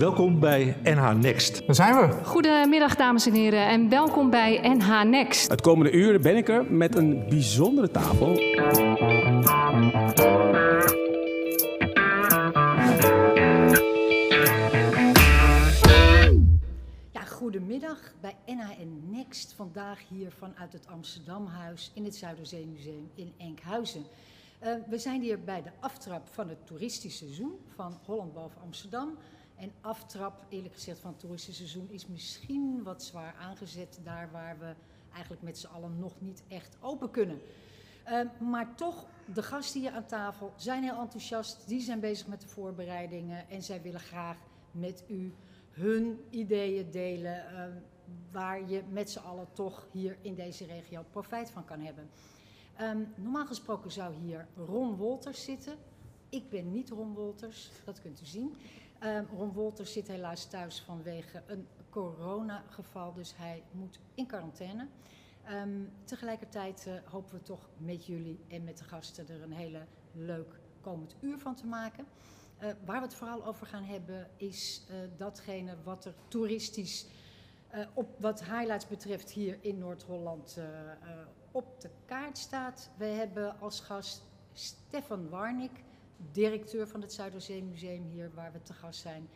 welkom bij NH Next. Daar zijn we. Goedemiddag dames en heren en welkom bij NH Next. Het komende uur ben ik er met een bijzondere tafel. Ja, goedemiddag bij NHN Next. Vandaag hier vanuit het Amsterdamhuis in het Zuiderzeemuseum in Enkhuizen. Uh, we zijn hier bij de aftrap van het toeristisch seizoen van Holland boven Amsterdam. En aftrap, eerlijk gezegd, van het toeristisch seizoen is misschien wat zwaar aangezet daar waar we eigenlijk met z'n allen nog niet echt open kunnen. Uh, maar toch, de gasten hier aan tafel zijn heel enthousiast. Die zijn bezig met de voorbereidingen en zij willen graag met u hun ideeën delen. Uh, waar je met z'n allen toch hier in deze regio profijt van kan hebben. Um, normaal gesproken zou hier Ron Wolters zitten. Ik ben niet Ron Wolters, dat kunt u zien. Um, Ron Wolters zit helaas thuis vanwege een coronageval, dus hij moet in quarantaine. Um, tegelijkertijd uh, hopen we toch met jullie en met de gasten er een hele leuk komend uur van te maken. Uh, waar we het vooral over gaan hebben is uh, datgene wat er toeristisch op wat highlights betreft hier in Noord-Holland op de kaart staat. We hebben als gast Stefan Warnik, directeur van het Zuiderzeemuseum hier waar we te gast zijn.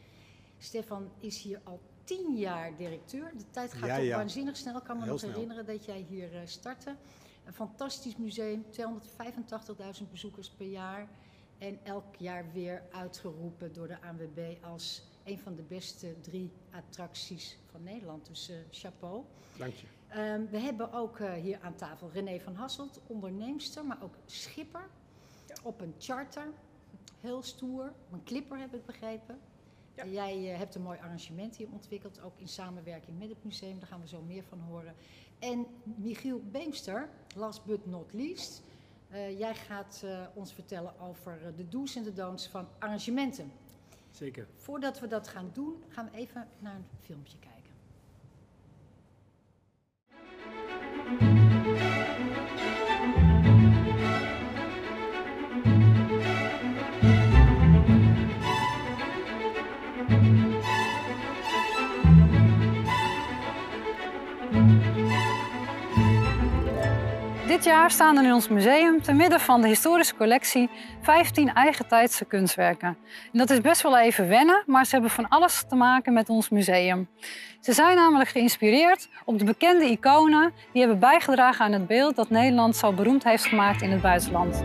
Stefan is hier al tien jaar directeur. De tijd gaat Ja, toch ja. waanzinnig snel. Ik kan me Heel nog snel. herinneren dat jij hier uh, startte. Een fantastisch museum, 285.000 bezoekers per jaar. En elk jaar weer uitgeroepen door de ANWB als een van de beste drie attracties van Nederland. Dus uh, chapeau. Dank je. Um, we hebben ook uh, hier aan tafel René van Hasselt, onderneemster, maar ook schipper op een charter. Heel stoer, een clipper heb ik begrepen. Ja. Jij uh, hebt een mooi arrangement hier ontwikkeld, ook in samenwerking met het museum. Daar gaan we zo meer van horen. En Michiel Beemster, last but not least. Uh, jij gaat ons vertellen over de do's en de don'ts van arrangementen. Zeker. Voordat we dat gaan doen, gaan we even naar een filmpje kijken. Dit jaar staan er in ons museum te midden van de historische collectie 15 eigentijdse kunstwerken. En dat is best wel even wennen, maar ze hebben van alles te maken met ons museum. Ze zijn namelijk geïnspireerd op de bekende iconen die hebben bijgedragen aan het beeld dat Nederland zo beroemd heeft gemaakt in het buitenland.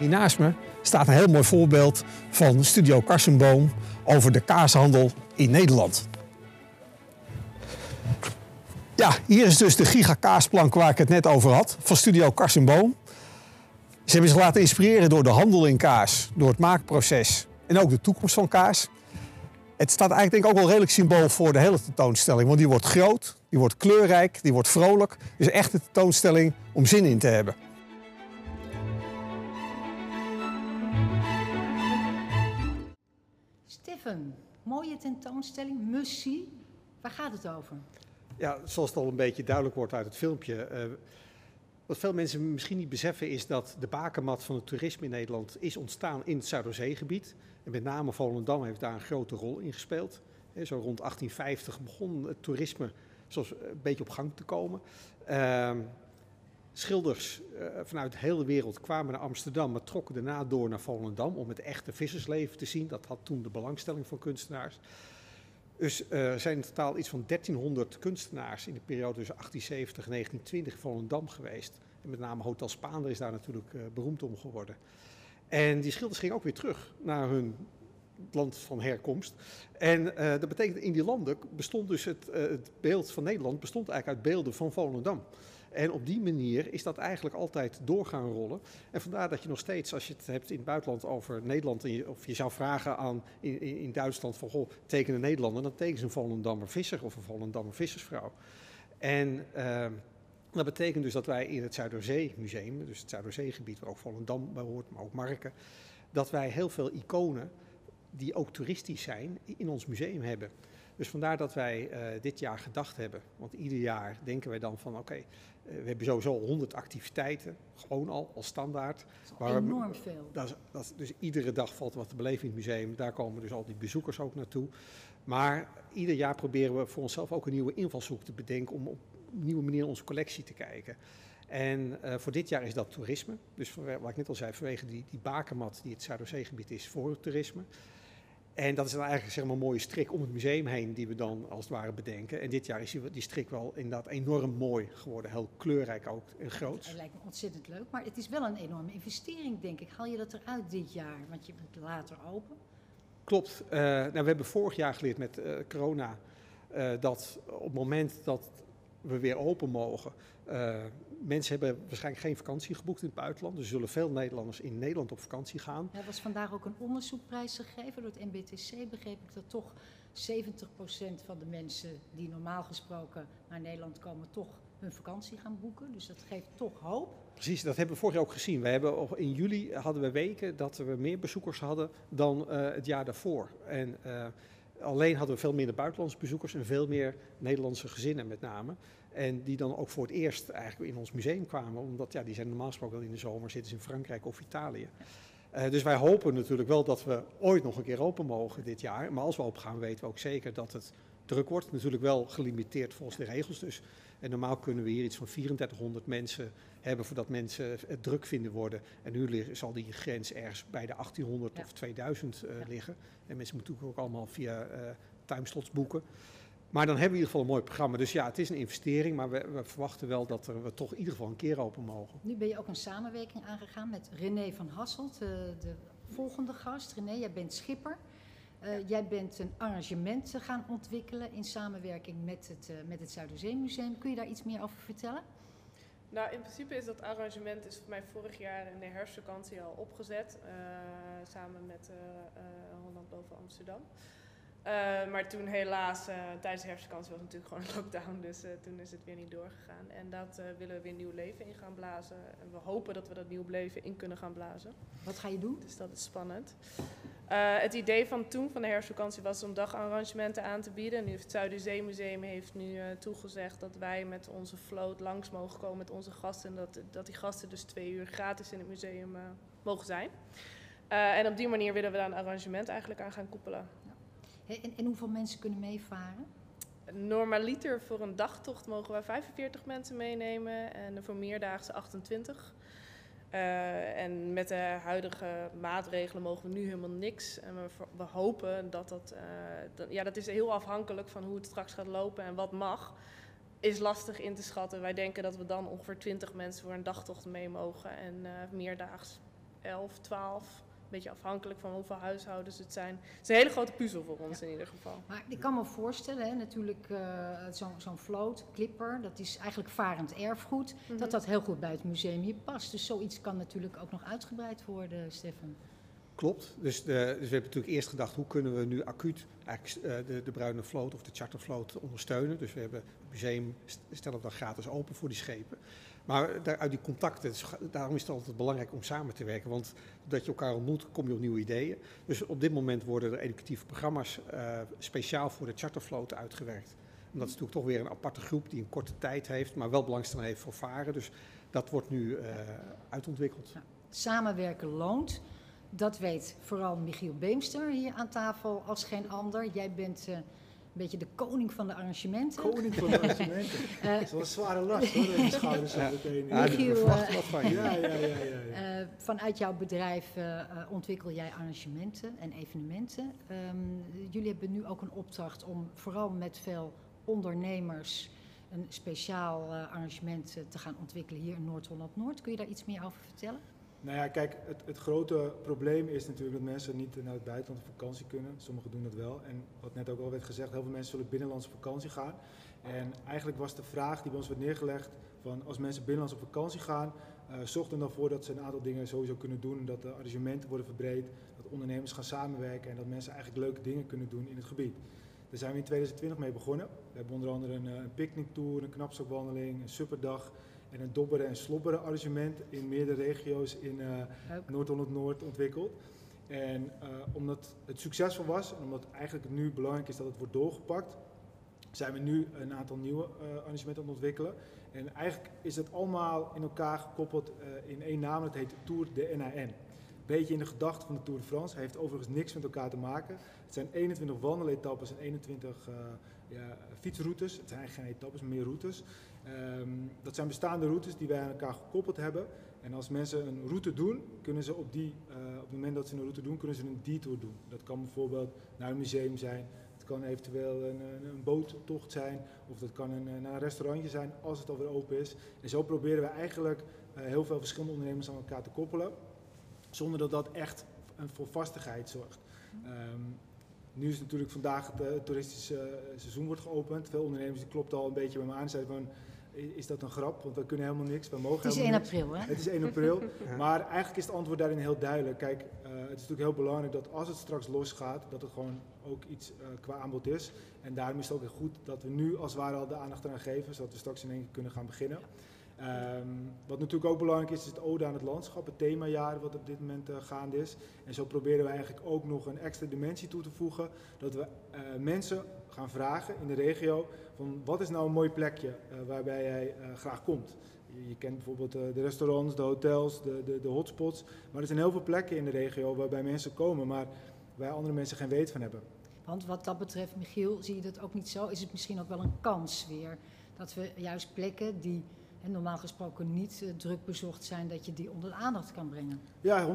Hier naast me staat een heel mooi voorbeeld van Studio Karsenboom over de kaashandel in Nederland. Ja, hier is dus de gigakaasplank waar ik het net over had, van Studio Karsenboom. Ze hebben zich laten inspireren door de handel in kaas, door het maakproces en ook de toekomst van kaas. Het staat eigenlijk denk ik ook wel redelijk symbool voor de hele tentoonstelling, want die wordt groot, die wordt kleurrijk, die wordt vrolijk. Dus echt een tentoonstelling om zin in te hebben. Mooie tentoonstelling, Mussie. Waar gaat het over? Ja, zoals het al een beetje duidelijk wordt uit het filmpje. Uh, wat veel mensen misschien niet beseffen is dat de bakermat van het toerisme in Nederland is ontstaan in het Zuiderzeegebied. En met name Volendam heeft daar een grote rol in gespeeld. Zo rond 1850 begon het toerisme zoals een beetje op gang te komen. Uh, schilders uh, vanuit de hele wereld kwamen naar Amsterdam, maar trokken daarna door naar Volendam om het echte vissersleven te zien. Dat had toen de belangstelling van kunstenaars. Dus uh, er zijn in totaal iets van 1300 kunstenaars in de periode tussen 1870 en 1920 in Volendam geweest. En met name Hotel Spaander is daar natuurlijk uh, beroemd om geworden. En die schilders gingen ook weer terug naar hun land van herkomst. En dat betekent in die landen bestond dus het, het beeld van Nederland bestond eigenlijk uit beelden van Volendam. En op die manier is dat eigenlijk altijd door gaan rollen. En vandaar dat je nog steeds, als je het hebt in het buitenland over Nederland, of je zou vragen aan in, in Duitsland van, goh, teken een Nederlander, dan tekenen ze een Volendammer visser of een Volendammer vissersvrouw. En uh, dat betekent dus dat wij in het Zuiderzeemuseum, dus het Zuiderzeegebied, waar ook Volendam bij hoort, maar ook Marken, dat wij heel veel iconen die ook toeristisch zijn, in ons museum hebben. Dus vandaar dat wij eh, dit jaar gedacht hebben, want ieder jaar denken wij dan van oké, eh, we hebben sowieso 100 activiteiten, gewoon al, als standaard. Dat is enorm veel. Dat is, dat is- dus iedere dag valt wat te beleven in het museum. Daar komen dus al die bezoekers ook naartoe. Maar ieder jaar proberen we voor onszelf ook een nieuwe invalshoek te bedenken om op een nieuwe manier onze collectie te kijken. En eh, voor dit jaar is dat toerisme. Dus wat ik net al zei, vanwege die, die bakermat die het Zuiderzeegebied is voor het toerisme. En dat is dan eigenlijk zeg maar, een mooie strik om het museum heen die we dan als het ware bedenken. En dit jaar is die, die strik wel inderdaad enorm mooi geworden. Heel kleurrijk ook en groot. Het lijkt me ontzettend leuk, maar het is wel een enorme investering, denk ik. Haal je dat eruit dit jaar? Want je bent later open. Klopt. Eh, nou, we hebben vorig jaar geleerd met eh, corona eh, dat op het moment dat we weer open mogen, mensen hebben waarschijnlijk geen vakantie geboekt in het buitenland. Dus zullen veel Nederlanders in Nederland op vakantie gaan. Er was vandaag ook een onderzoekprijs gegeven door het NBTC. Begreep ik dat toch 70% van de mensen die normaal gesproken naar Nederland komen, toch hun vakantie gaan boeken. Dus dat geeft toch hoop. Precies, dat hebben we vorig jaar ook gezien. We hebben in juli hadden we weken dat we meer bezoekers hadden dan eh, het jaar daarvoor. En eh, alleen hadden we veel minder buitenlandse bezoekers en veel meer Nederlandse gezinnen met name. En die dan ook voor het eerst eigenlijk in ons museum kwamen. Omdat ja, die zijn normaal gesproken wel in de zomer, zitten ze in Frankrijk of Italië. Eh, dus wij hopen natuurlijk wel dat we ooit nog een keer open mogen dit jaar. Maar als we open gaan, weten we ook zeker dat het druk wordt. Natuurlijk wel gelimiteerd volgens de regels. Dus en normaal kunnen we hier iets van 3400 mensen hebben voordat mensen het druk vinden worden. En nu zal die grens ergens bij de 1800 Ja. of 2000 eh, Ja. liggen. En mensen moeten natuurlijk ook allemaal via eh timeslots boeken. Maar dan hebben we in ieder geval een mooi programma. Dus ja, het is een investering, maar we, we verwachten wel dat er, we toch in ieder geval een keer open mogen. Nu ben je ook een samenwerking aangegaan met René van Hasselt, de, de volgende gast. René, jij bent schipper. Eh, Jij bent een arrangement eh, gaan ontwikkelen in samenwerking met het, eh, met het Zuiderzeemuseum. Kun je daar iets meer over vertellen? Nou, in principe is dat arrangement is voor mij vorig jaar in de herfstvakantie al opgezet. eh, samen met eh, eh, Holland boven Amsterdam. Eh, maar toen helaas, eh, tijdens de herfstvakantie was natuurlijk gewoon een lockdown. Dus eh, toen is het weer niet doorgegaan. En dat willen we weer nieuw leven in gaan blazen. En we hopen dat we dat nieuw leven in kunnen gaan blazen. Wat ga je doen? Dus dat is spannend. Het idee van toen, van de herfstvakantie, was om dagarrangementen aan te bieden. Nu heeft het Zuiderzeemuseum heeft nu toegezegd dat wij met onze vloot langs mogen komen met onze gasten. En dat, dat die gasten dus twee uur gratis in het museum mogen zijn. En op die manier willen we daar een arrangement eigenlijk aan gaan koppelen. En, en hoeveel mensen kunnen meevaren? Normaliter voor een dagtocht mogen wij 45 mensen meenemen en voor meerdaagse 28. Eh, en met de huidige maatregelen mogen we nu helemaal niks. En we, we hopen dat dat... eh, dat- ja, dat is heel afhankelijk van hoe het straks gaat lopen en wat mag. Is lastig in te schatten. Wij denken dat we dan ongeveer 20 mensen voor een dagtocht mee mogen. En eh meerdaags 11, 12. Een beetje afhankelijk van hoeveel huishoudens het zijn. Het is een hele grote puzzel voor ons in ieder geval. Maar ik kan me voorstellen, hè, natuurlijk eh, zo'n zo'n vloot, clipper, dat is eigenlijk varend erfgoed, Mhm. dat dat heel goed bij het museum hier past. Dus zoiets kan natuurlijk ook nog uitgebreid worden, Stefan. Klopt. Dus, de, dus we hebben natuurlijk eerst gedacht, hoe kunnen we nu acuut eigenlijk eh, de, de bruine vloot of de chartervloot ondersteunen. Dus we hebben het museum st- stellen dan gratis open voor die schepen. Maar uit die contacten, daarom is het altijd belangrijk om samen te werken. Want doordat je elkaar ontmoet, kom je op nieuwe ideeën. Dus op dit moment worden er educatieve programma's eh, speciaal voor de chartervloot uitgewerkt. En dat is natuurlijk toch weer een aparte groep die een korte tijd heeft, maar wel belangstelling heeft voor varen. Dus dat wordt nu eh, uitontwikkeld. Samenwerken loont. Dat weet vooral Michiel Beemster hier aan tafel als geen ander. Jij bent eh, beetje de koning van de arrangementen. Koning van de arrangementen. Eh, Dat is wel een zware last hoor, in je schouders zo meteen. Ja, Michiel, eh, wat van je. Ja, ja, ja, ja. ja. Eh, vanuit jouw bedrijf eh, eh, ontwikkel jij arrangementen en evenementen. Ehm, jullie hebben nu ook een opdracht om vooral met veel ondernemers een speciaal eh, arrangement eh, te gaan ontwikkelen hier in Noord-Holland-Noord. Kun je daar iets meer over vertellen? Nou ja, kijk, het, het grote probleem is natuurlijk dat mensen niet naar het buitenland op vakantie kunnen. Sommigen doen dat wel. En wat net ook al werd gezegd, heel veel mensen zullen binnenlands op vakantie gaan. En eigenlijk was de vraag die bij ons werd neergelegd van als mensen binnenlands op vakantie gaan, eh zorg er dan voor dat ze een aantal dingen sowieso kunnen doen. Dat de arrangementen worden verbreed, dat ondernemers gaan samenwerken en dat mensen eigenlijk leuke dingen kunnen doen in het gebied. Daar zijn we in 2020 mee begonnen. We hebben onder andere een, eh, een picknicktour, een knapzakwandeling, een supperdag en een dobberen en slobberen arrangement in meerdere regio's in eh. Noord-Holland-Noord ontwikkeld. En uh, omdat het succesvol was en omdat eigenlijk nu belangrijk is dat het wordt doorgepakt, zijn we nu een aantal nieuwe uh, arrangementen aan het ontwikkelen. En eigenlijk is het allemaal in elkaar gekoppeld in één naam, dat heet Tour de NAN. Beetje in de gedachte van de Tour de France, heeft overigens niks met elkaar te maken. Het zijn 21 wandeletappes en 21 ja, fietsroutes. Het zijn eigenlijk geen etappes, meer routes. Um, dat zijn bestaande routes die wij aan elkaar gekoppeld hebben. En als mensen een route doen, kunnen ze op, die, uh, op het moment dat ze een route doen, kunnen ze een detour doen. Dat kan bijvoorbeeld naar een museum zijn, het kan eventueel een, een, boottocht zijn, of dat kan een, naar een restaurantje zijn als het alweer open is. En zo proberen we eigenlijk uh, heel veel verschillende ondernemers aan elkaar te koppelen, zonder dat dat echt voor vastigheid zorgt. Um, nu is natuurlijk vandaag het uh, toeristische seizoen wordt geopend. Veel ondernemers die klopten al een beetje bij me aan en zeiden van is dat een grap? Want we kunnen helemaal niks. We mogen het is 1 april, hè? Het is 1 april. maar eigenlijk is het antwoord daarin heel duidelijk. Kijk, uh, het is natuurlijk heel belangrijk dat als het straks losgaat, dat het gewoon ook iets uh, qua aanbod is. En daarom is het ook heel goed dat we nu als het ware al de aandacht eraan geven, zodat we straks in één keer kunnen gaan beginnen. Um, wat natuurlijk ook belangrijk is, is het ode aan het landschap, het themajaar wat op dit moment uh, gaande is. En zo proberen we eigenlijk ook nog een extra dimensie toe te voegen, dat we uh, mensen gaan vragen in de regio van wat is nou een mooi plekje uh, waarbij jij graag komt. Je, je kent bijvoorbeeld de restaurants, de hotels, de, de, de, hotspots, maar er zijn heel veel plekken in de regio waarbij mensen komen, maar waar andere mensen geen weet van hebben. Want wat dat betreft, Michiel, zie je dat ook niet zo? Is het misschien ook wel een kans weer dat we juist plekken die en normaal gesproken niet uh, druk bezocht zijn, dat je die onder de aandacht kan brengen. Ja, 100%.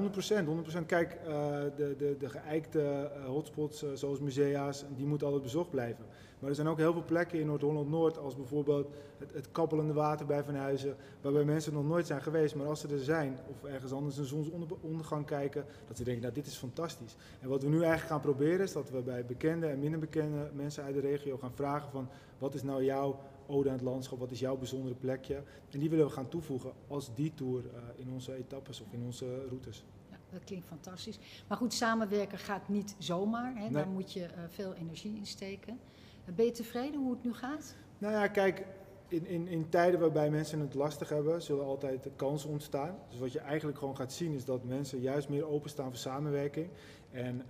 100%. Kijk, uh, de, de, de geëikte uh, hotspots zoals musea's, die moeten altijd bezocht blijven. Maar er zijn ook heel veel plekken in Noord-Holland-Noord, als bijvoorbeeld het, het, kappelende water bij Van Huizen, waarbij mensen nog nooit zijn geweest. Maar als ze er zijn, of ergens anders een zonsondergang kijken, dat ze denken, nou dit is fantastisch. En wat we nu eigenlijk gaan proberen, is dat we bij bekende en minder bekende mensen uit de regio gaan vragen van, wat is nou jouw ode aan het landschap, wat is jouw bijzondere plekje? En die willen we gaan toevoegen als die tour uh, in onze etappes of in onze routes. Ja, dat klinkt fantastisch. Maar goed, samenwerken gaat niet zomaar. Hè? Nee. Daar moet je uh, veel energie in steken. Uh, ben je tevreden hoe het nu gaat? Nou ja, kijk, in, in, in tijden waarbij mensen het lastig hebben, zullen altijd kansen ontstaan. Dus wat je eigenlijk gewoon gaat zien is dat mensen juist meer openstaan voor samenwerking. En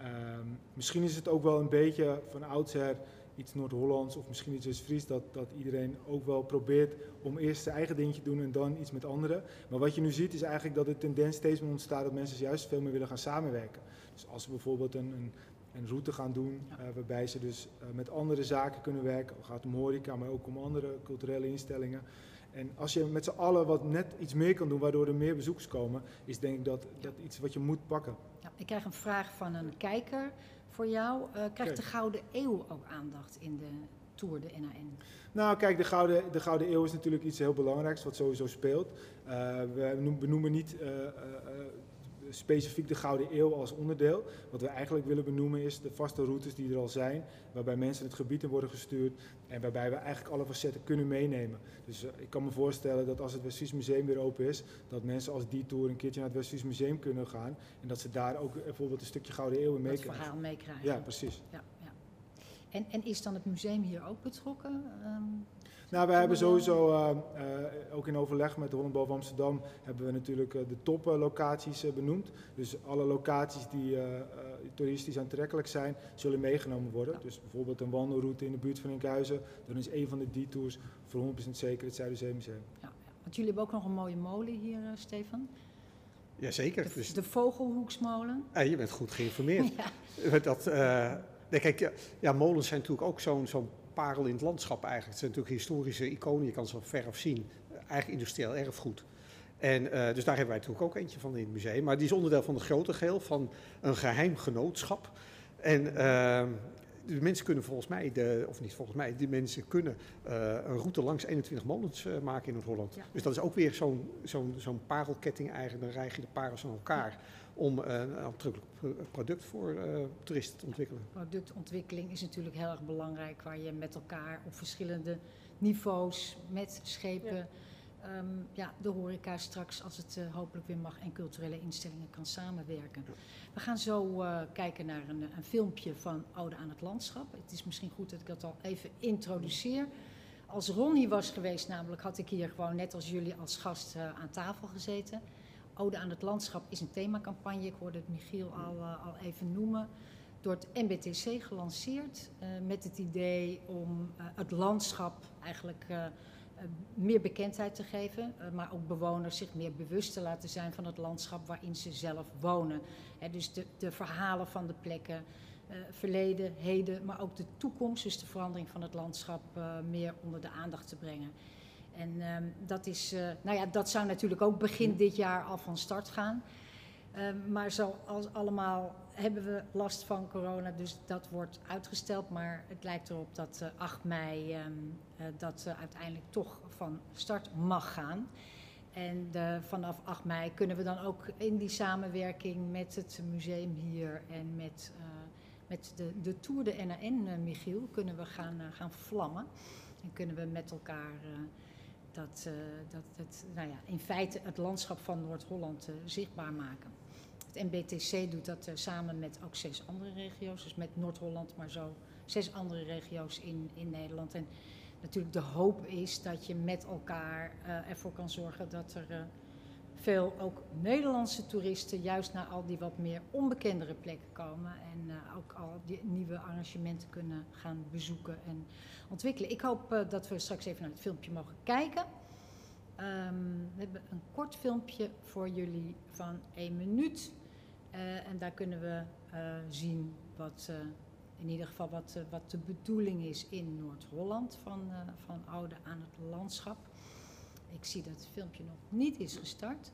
misschien is het ook wel een beetje van oudsher iets Noord-Hollands of misschien iets West-Fries, dat, dat iedereen ook wel probeert om eerst zijn eigen dingetje te doen en dan iets met anderen. Maar wat je nu ziet is eigenlijk dat de tendens steeds meer ontstaat dat mensen juist veel meer willen gaan samenwerken. Dus als ze bijvoorbeeld een, een, een route gaan doen ja. uh, waarbij ze dus uh, met andere zaken kunnen werken, het gaat om horeca, maar ook om andere culturele instellingen. En als je met z'n allen wat net iets meer kan doen, waardoor er meer bezoekers komen, is denk ik dat, dat iets wat je moet pakken. Ja, ik krijg een vraag van een kijker voor jou. Uh, krijgt kijk. de Gouden Eeuw ook aandacht in de Tour de NAN? Nou, kijk, de Gouden, de Gouden Eeuw is natuurlijk iets heel belangrijks wat sowieso speelt. Uh, we benoemen niet uh, specifiek de Gouden Eeuw als onderdeel. Wat we eigenlijk willen benoemen is de vaste routes die er al zijn, waarbij mensen het gebied in worden gestuurd en waarbij we eigenlijk alle facetten kunnen meenemen. Dus uh, ik kan me voorstellen dat als het West-Fries Museum weer open is, dat mensen als die tour een keertje naar het West-Fries Museum kunnen gaan en dat ze daar ook bijvoorbeeld een stukje Gouden Eeuw in meekrijgen. Dat verhaal meekrijgen. Ja, precies. Ja, ja. En, en is dan het museum hier ook betrokken? Um, nou, we hebben sowieso, uh, uh, ook in overleg met de Holland Boven Amsterdam, hebben we natuurlijk uh, de toplocaties benoemd. Dus alle locaties die toeristisch aantrekkelijk zijn, zullen meegenomen worden. Ja. Dus bijvoorbeeld een wandelroute in de buurt van Enkhuizen, dan is een van de detours voor 100% zeker het Zuiderzeemuseum. Ja, ja, want jullie hebben ook nog een mooie molen hier, Stefan. Jazeker. De, dus de Vogelhoeksmolen. Ja, je bent goed geïnformeerd. ja. Dat, nee, kijk, ja, ja, molens zijn natuurlijk ook zo'n zo'n parel in het landschap eigenlijk. Het zijn natuurlijk historische iconen, je kan ze ver af zien. Eigenlijk industrieel erfgoed. En uh, dus daar hebben wij natuurlijk ook eentje van in het museum. Maar die is onderdeel van het grote geheel van een geheim genootschap. En uh, de mensen kunnen volgens mij, de, of niet volgens mij, die mensen kunnen uh, een route langs 21 molens uh, maken in Noord-Holland. Ja. Dus dat is ook weer zo'n zo'n zo'n parelketting eigenlijk. Dan rijg je de parels aan elkaar. Ja om een aantrekkelijk product voor uh, toeristen te ontwikkelen. Productontwikkeling is natuurlijk heel erg belangrijk, waar je met elkaar op verschillende niveaus, met schepen, ja. Um, ja, de horeca straks, als het uh, hopelijk weer mag, en culturele instellingen kan samenwerken. Ja. We gaan zo uh, kijken naar een, een, filmpje van Ode aan het Landschap. Het is misschien goed dat ik dat al even introduceer. Als Ronnie was geweest, namelijk, had ik hier gewoon net als jullie als gast uh, aan tafel gezeten. Ode aan het landschap is een themacampagne. Ik hoorde het Michiel al, uh, al even noemen. Door het MBTC gelanceerd uh, met het idee om uh, het landschap eigenlijk meer bekendheid te geven. maar ook bewoners zich meer bewust te laten zijn van het landschap waarin ze zelf wonen. Dus de, de verhalen van de plekken. Verleden, heden, maar ook de toekomst, dus de verandering van het landschap, meer onder de aandacht te brengen. En uh, dat, is, uh, nou ja, dat zou natuurlijk ook begin dit jaar al van start gaan. Ehm, maar zoals allemaal hebben we last van corona, dus dat wordt uitgesteld. Maar het lijkt erop dat 8 mei um, dat uiteindelijk toch van start mag gaan. En vanaf 8 mei kunnen we dan ook in die samenwerking met het museum hier en met, met de, de Tour de NAN, Michiel, kunnen we gaan, gaan vlammen. En kunnen we met elkaar dat, dat, dat, nou ja, in feite het landschap van Noord-Holland zichtbaar maken. Het MBTC doet dat samen met ook zes andere regio's, dus met Noord-Holland, maar zo zes andere regio's in, in Nederland. En natuurlijk de hoop is dat je met elkaar ervoor kan zorgen dat er veel ook Nederlandse toeristen juist naar al die wat meer onbekendere plekken komen en uh, ook al die nieuwe arrangementen kunnen gaan bezoeken en ontwikkelen. Ik hoop dat we straks even naar het filmpje mogen kijken. Um, we hebben een kort filmpje voor jullie van één minuut en daar kunnen we zien wat in ieder geval wat, wat de bedoeling is in Noord-Holland van, van Oude aan het landschap. Ik zie dat het filmpje nog niet is gestart.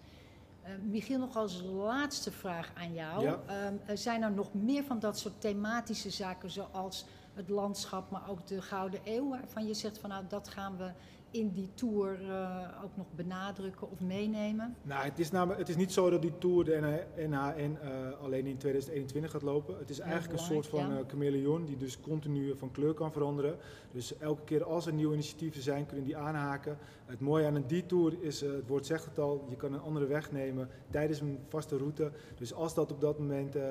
Uh, Michiel, nog als laatste vraag aan jou. Ja. Um, zijn er nog meer van dat soort thematische zaken zoals het landschap, maar ook de Gouden Eeuw, waarvan je zegt van nou dat gaan we in die tour uh, ook nog benadrukken of meenemen? Nou, het is, namelijk, het is niet zo dat die tour de NHN uh, alleen in 2021 gaat lopen. Het is Heel eigenlijk een soort van ja. uh, chameleon die dus continu van kleur kan veranderen. Dus elke keer als er nieuwe initiatieven zijn, kunnen die aanhaken. Het mooie aan een detour is, uh, het woord zegt het al, je kan een andere weg nemen tijdens een vaste route. Dus als dat op dat moment uh,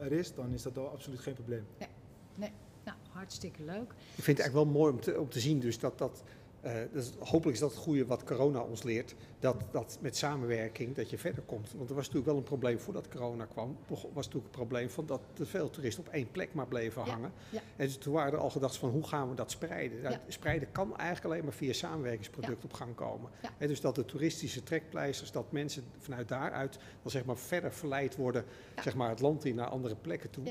er is, dan is dat al absoluut geen probleem. Nee, nee. Nou, hartstikke leuk. Ik vind het eigenlijk wel mooi om te, om te zien dus dat dat... Uh, dus hopelijk is dat het goede wat corona ons leert. Dat, dat met samenwerking dat je verder komt. Want er was natuurlijk wel een probleem voordat corona kwam. was natuurlijk een probleem van dat te veel toeristen op één plek maar bleven hangen. ja. En dus toen waren er al gedacht van hoe gaan we dat spreiden. Nou, Ja. Spreiden kan eigenlijk alleen maar via samenwerkingsproduct op gang komen. En dus dat de toeristische trekpleisters, dat mensen vanuit daaruit dan zeg maar verder verleid worden, zeg maar het land in naar andere plekken toe.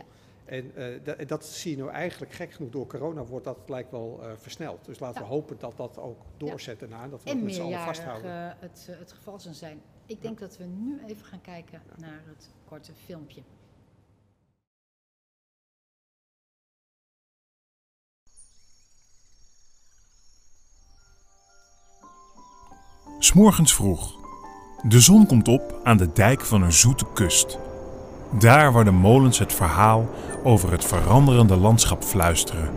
Ja. En eh, dat, dat zie je nou eigenlijk gek genoeg door corona wordt dat lijkt wel eh, versneld. Dus laten Ja. we hopen dat dat ook doorzet daarna. en Dat we En dat met z'n allen vasthouden. uh, het, uh, het geval zal zijn. Ik denk dat we nu even gaan kijken naar het korte filmpje. S'morgens vroeg. De zon komt op aan de dijk van een zoete kust. Daar waar de molens het verhaal over het veranderende landschap fluisteren.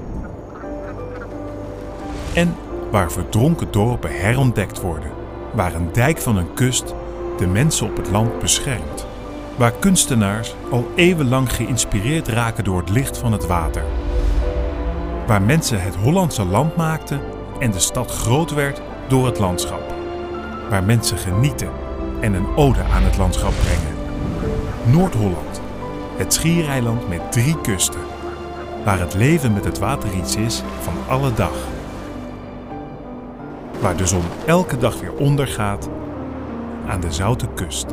En waar verdronken dorpen herontdekt worden. Waar een dijk van een kust de mensen op het land beschermt. Waar kunstenaars al eeuwenlang geïnspireerd raken door het licht van het water. Waar mensen het Hollandse land maakten en de stad groot werd door het landschap. Waar mensen genieten en een ode aan het landschap brengen. Noord-Holland, het schiereiland met drie kusten. Waar het leven met het water iets is van alle dag. Waar de zon elke dag weer ondergaat aan de zoute kust.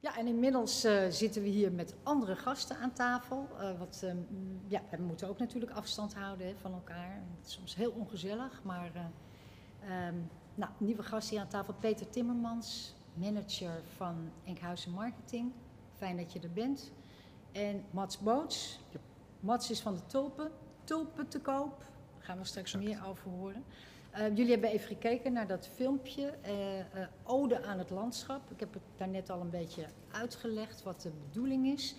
Ja, en inmiddels uh, zitten we hier met andere gasten aan tafel. Wat, uh, ja, we moeten ook natuurlijk afstand houden hè, van elkaar. Het is soms heel ongezellig, maar um, nou, nieuwe gast hier aan tafel. Peter Timmermans, manager van Enkhuizen Marketing. Fijn dat je er bent. En Mats Boots. Mats is van de Tulpen. Tulpen te koop. Daar gaan we straks exact. meer over horen. Uh, jullie hebben even gekeken naar dat filmpje, uh, uh, Ode aan het landschap. Ik heb het daarnet al een beetje uitgelegd wat de bedoeling is.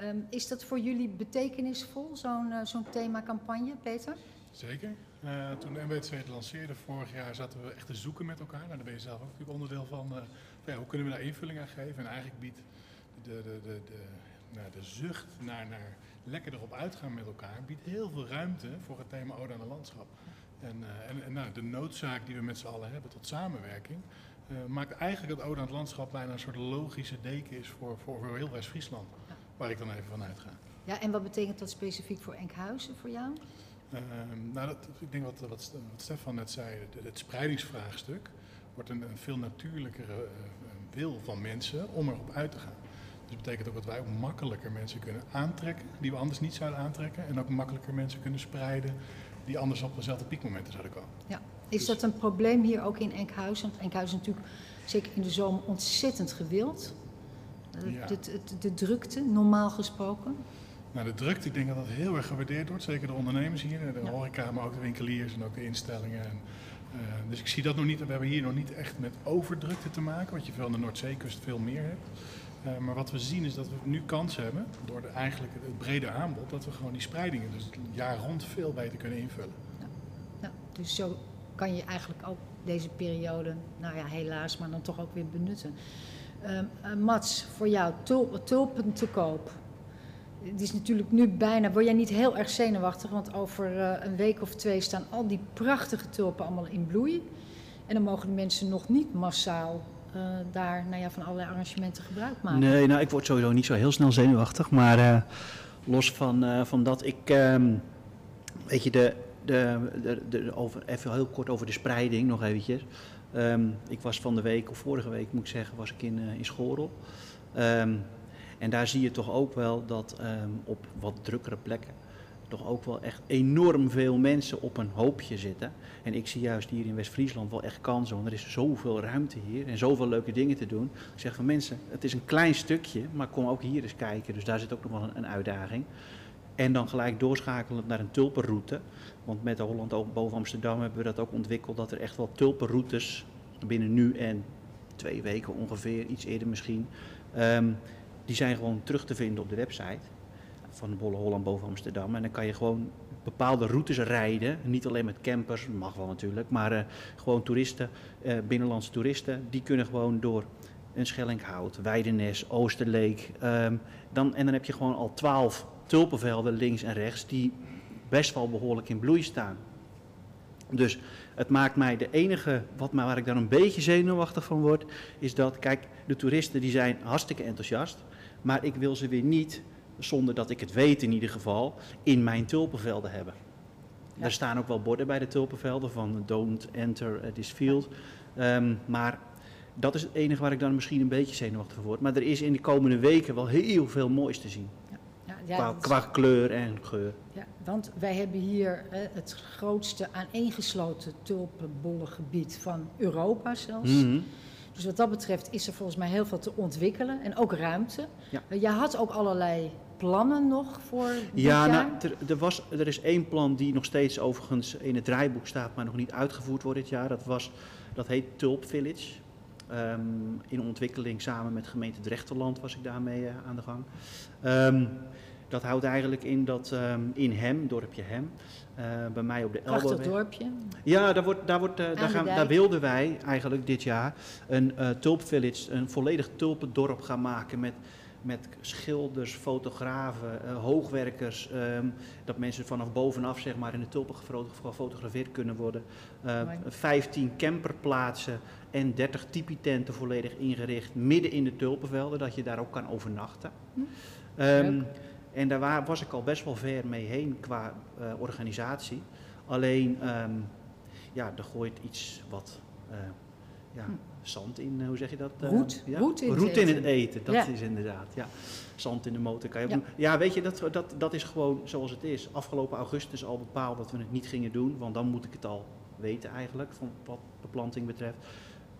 Um, is dat voor jullie betekenisvol, zo'n zo'n themacampagne, Peter? Zeker. Toen de MWC het lanceerde vorig jaar zaten we echt te zoeken met elkaar. Nou, daar ben je zelf ook natuurlijk onderdeel van. ja, hoe kunnen we daar invulling aan geven? En eigenlijk biedt de, de, de, de, nou, de zucht naar, naar lekker erop uitgaan met elkaar, biedt heel veel ruimte voor het thema Ode aan het landschap. En, uh, en, en nou, de noodzaak die we met z'n allen hebben tot samenwerking, uh, maakt eigenlijk dat Ode aan het Landschap bijna een soort logische deken is voor, voor, voor heel West-Friesland. Waar ik dan even van uitga. Ja, en wat betekent dat specifiek voor Enkhuizen voor jou? Uh, nou, dat, ik denk wat, wat, wat Stefan net zei, het, het spreidingsvraagstuk wordt een, een veel natuurlijkere wil van mensen om erop uit te gaan. Dus dat betekent ook dat wij ook makkelijker mensen kunnen aantrekken, die we anders niet zouden aantrekken. En ook makkelijker mensen kunnen spreiden die anders op dezelfde piekmomenten zouden komen. Ja. Is dat een probleem hier ook in Enkhuizen? Want Enkhuizen is natuurlijk zeker in de zomer ontzettend gewild. Ja. De, de, de, drukte, normaal gesproken? Nou, de drukte, ik denk dat dat heel erg gewaardeerd wordt. Zeker de ondernemers hier, de ja. horeca, maar ook de winkeliers en ook de instellingen. En, uh, dus ik zie dat nog niet. We hebben hier nog niet echt met overdrukte te maken, wat je veel aan de Noordzeekust veel meer hebt. Uh, maar wat we zien is dat we nu kans hebben, door de, eigenlijk het brede aanbod, dat we gewoon die spreidingen dus het jaar rond veel beter kunnen invullen. Ja. ja. dus zo kan je eigenlijk ook deze periode, nou ja, helaas, maar dan toch ook weer benutten. Uh, Mats, voor jou, tul tulpen te koop. Het is natuurlijk nu bijna, word jij niet heel erg zenuwachtig, want over uh, een week of twee staan al die prachtige tulpen allemaal in bloei. En dan mogen de mensen nog niet massaal uh, daar nou ja, van allerlei arrangementen gebruik maken. Nee, nou ik word sowieso niet zo heel snel zenuwachtig, maar uh, los van, van dat ik, um, weet je, de, de, de, over, even heel kort over de spreiding nog eventjes. Um, ik was van de week, of vorige week moet ik zeggen, was ik in, in Schorel. Um, en daar zie je toch ook wel dat um, op wat drukkere plekken toch ook wel echt enorm veel mensen op een hoopje zitten. En ik zie juist hier in West-Friesland wel echt kansen, want er is zoveel ruimte hier en zoveel leuke dingen te doen. Ik zeg van mensen, het is een klein stukje, maar kom ook hier eens kijken. Dus daar zit ook nog wel een, een uitdaging. En dan gelijk doorschakelen naar een tulpenroute. Want met Holland boven Amsterdam hebben we dat ook ontwikkeld. Dat er echt wel tulpenroutes binnen nu en twee weken ongeveer, iets eerder misschien. Um, die zijn gewoon terug te vinden op de website van de Bolle Holland boven Amsterdam. En dan kan je gewoon bepaalde routes rijden. Niet alleen met campers, mag wel natuurlijk. Maar uh, gewoon toeristen, uh, binnenlandse toeristen, die kunnen gewoon door een Schellinghout, Weidenes, Oosterleek. Um, dan, en dan heb je gewoon al twaalf tulpenvelden links en rechts die best wel behoorlijk in bloei staan. Dus het maakt mij de enige, wat mij, waar ik dan een beetje zenuwachtig van word, is dat, kijk, de toeristen die zijn hartstikke enthousiast, maar ik wil ze weer niet, zonder dat ik het weet in ieder geval, in mijn tulpenvelden hebben. Ja. Er staan ook wel borden bij de tulpenvelden van don't enter this field, um, maar dat is het enige waar ik dan misschien een beetje zenuwachtig van word. Maar er is in de komende weken wel heel veel moois te zien. Ja, ja, qua, qua, kleur en geur. Ja, want wij hebben hier het grootste aaneengesloten tulpenbollengebied van Europa zelfs. Mm -hmm. Dus wat dat betreft is er volgens mij heel veel te ontwikkelen en ook ruimte. Ja. Uh, jij had ook allerlei plannen nog voor dit ja, jaar? nou, er, er, was, er is één plan die nog steeds overigens in het draaiboek staat, maar nog niet uitgevoerd wordt dit jaar. Dat, was, dat heet Tulp Village. Um, in ontwikkeling samen met gemeente Drechterland was ik daarmee uh, aan de gang. Um, dat houdt eigenlijk in dat um, in Hem, dorpje Hem, uh, bij mij op de Elboweg... Prachtig dorpje. Ja, daar, wordt, daar, wordt, uh, daar, gaan, daar wilden wij eigenlijk dit jaar een uh, tulpvillage, een volledig tulpendorp gaan maken met, met schilders, fotografen, hoogwerkers. Um, dat mensen vanaf bovenaf zeg maar, in de tulpen gefotografeerd kunnen worden. Uh, 15 camperplaatsen en 30 tipi-tenten volledig ingericht midden in de tulpenvelden, dat je daar ook kan overnachten. Hm. Um, en daar was ik al best wel ver mee heen qua uh, organisatie. Alleen, um, ja, er gooit iets wat uh, ja, hm. zand in, hoe zeg je dat? Uh, roet, ja? roet, in, roet het in het eten, dat ja. is inderdaad. Ja. Zand in de motor kan je ja. ja, weet je, dat, dat, dat is gewoon zoals het is. Afgelopen augustus al bepaald dat we het niet gingen doen, want dan moet ik het al weten eigenlijk, van wat beplanting betreft.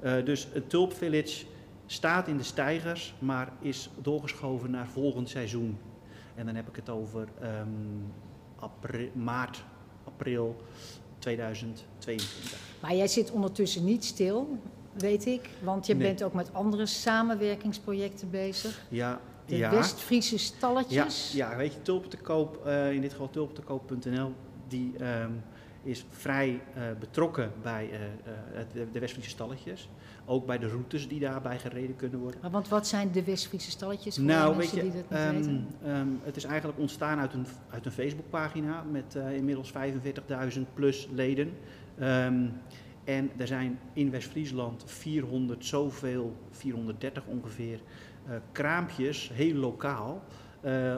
Uh, dus een Tulp Village staat in de stijgers, maar is doorgeschoven naar volgend seizoen. En dan heb ik het over um, april, maart, april 2022. Maar jij zit ondertussen niet stil, weet ik. Want je Nee. bent ook met andere samenwerkingsprojecten bezig. Ja, De ja. West-Friese stalletjes. Ja, ja, weet je, tulpen te koop, uh, in dit geval tulpentekoop.nl, die, um, is vrij eh, betrokken bij eh, eh, de, Westfriese stalletjes. Ook bij de routes die daarbij gereden kunnen worden. Maar Want wat zijn de Westfriese stalletjes voor Nou, weet je, die dat niet ehm, weten? ehm, het is eigenlijk ontstaan uit een, uit een Facebookpagina met inmiddels 45.000 plus leden. Ehm, en er zijn in West-Friesland 400 zoveel, 430 ongeveer, kraampjes, heel lokaal,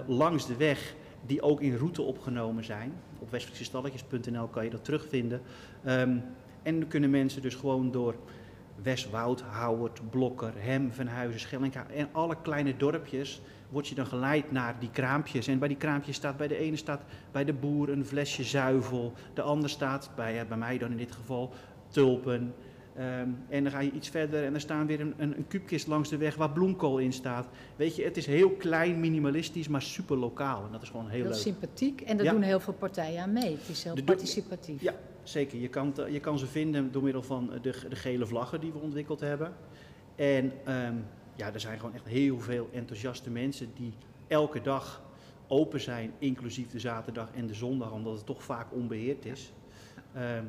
langs de weg die ook in route opgenomen zijn. Op westfriesestalletjes.nl kan je dat terugvinden. Ehm, en dan kunnen mensen dus gewoon door Westwoud, Houwert, Blokker, Hem, Venhuizen, Schellinga en alle kleine dorpjes word je dan geleid naar die kraampjes. En bij die kraampjes staat bij de ene staat bij de boer een flesje zuivel, de ander staat bij, eh, bij mij dan in dit geval tulpen. Ehm, en dan ga je iets verder en er staan weer een, een, een kuubkist langs de weg waar bloemkool in staat. Weet je, het is heel klein, minimalistisch, maar super lokaal. En dat is gewoon heel, Heel leuk. sympathiek en daar Ja. doen heel veel partijen aan mee. Het is heel De participatief. Ja, zeker. Je kan, je kan ze vinden door middel van de, de gele vlaggen die we ontwikkeld hebben. En ehm, ja, er zijn gewoon echt heel veel enthousiaste mensen die elke dag open zijn, inclusief de zaterdag en de zondag, omdat het toch vaak onbeheerd is. Ehm,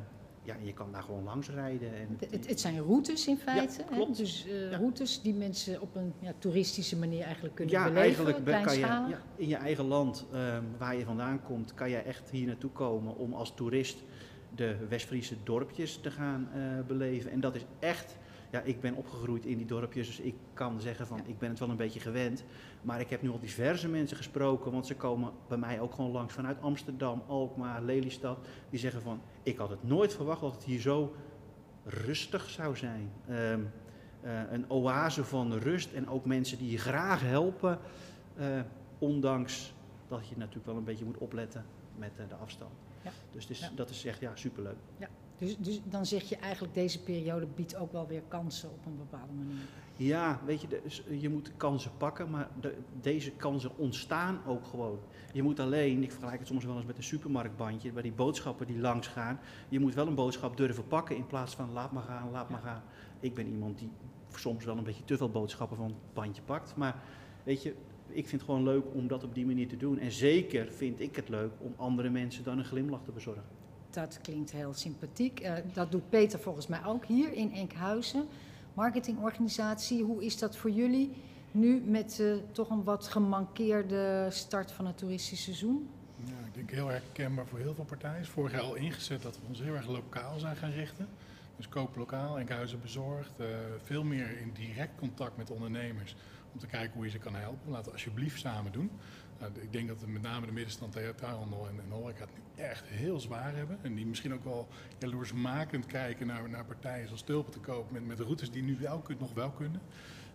ja, je kan daar gewoon langs rijden. En, Het, het- het zijn routes in feite. hè? klopt. Dus eh, routes die mensen op een ja, toeristische manier eigenlijk kunnen ja, beleven. eigenlijk kan je ja, in je eigen land ehm, waar je vandaan komt, kan je echt hier naartoe komen om als toerist de West-Friese dorpjes te gaan eh, beleven. En dat is echt, ja, ik ben opgegroeid in die dorpjes, dus ik kan zeggen van, ik ben het wel een beetje gewend. Maar ik heb nu al diverse mensen gesproken, want ze komen bij mij ook gewoon langs vanuit Amsterdam, Alkmaar, Lelystad. Die zeggen van, ik had het nooit verwacht dat het hier zo rustig zou zijn. Ehm, eh, een oase van rust en ook mensen die je graag helpen. eh, ondanks dat je natuurlijk wel een beetje moet opletten met eh, de afstand. Ja. Dus Ja. dat is echt ja, superleuk. Ja. Dus, dus dan zeg je eigenlijk deze periode biedt ook wel weer kansen op een bepaalde manier. Ja, weet je, dus je moet kansen pakken, maar de- deze kansen ontstaan ook gewoon. Je moet alleen, ik vergelijk het soms wel eens met een supermarktbandje, bij die boodschappen die langs gaan. Je moet wel een boodschap durven pakken in plaats van laat maar gaan, laat maar gaan. Ik ben iemand die soms wel een beetje te veel boodschappen van het bandje pakt. Maar weet je, ik vind het gewoon leuk om dat op die manier te doen. En zeker vind ik het leuk om andere mensen dan een glimlach te bezorgen. Dat klinkt heel sympathiek. Eh, dat doet Peter volgens mij ook hier in Enkhuizen. Marketingorganisatie, hoe is dat voor jullie nu met eh, toch een wat gemankeerde start van het toeristisch seizoen? Ja, ik denk heel herkenbaar voor heel veel partijen. Vorig jaar al ingezet dat we ons heel erg lokaal zijn gaan richten. Dus koop lokaal, Enkhuizen bezorgd. eh, veel meer in direct contact met ondernemers. Om te kijken hoe je ze kan helpen. Laten we alsjeblieft samen doen. Nou, ik denk dat we met name de middenstand detailhandel en, en horeca het nu echt heel zwaar hebben. En die misschien ook wel jaloersmakend kijken naar, naar partijen zoals Tulpen te kopen met, met routes die nu wel, nog wel kunnen.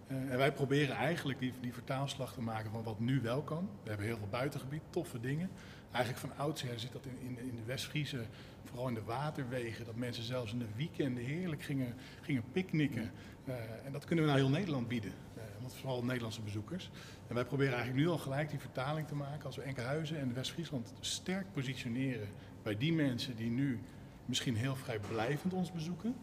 Eh, en wij proberen eigenlijk die, die vertaalslag te maken van wat nu wel kan. We hebben heel veel buitengebied, toffe dingen. Eigenlijk van oudsher zit dat in, in, in de West-Friese, vooral in de waterwegen, dat mensen zelfs in de weekenden heerlijk gingen, gingen picknicken. Eh, en dat kunnen we nou heel Nederland bieden, want vooral Nederlandse bezoekers. En wij proberen eigenlijk nu al gelijk die vertaling te maken als we Enkhuizen en West-Friesland sterk positioneren bij die mensen die nu misschien heel vrijblijvend ons bezoeken.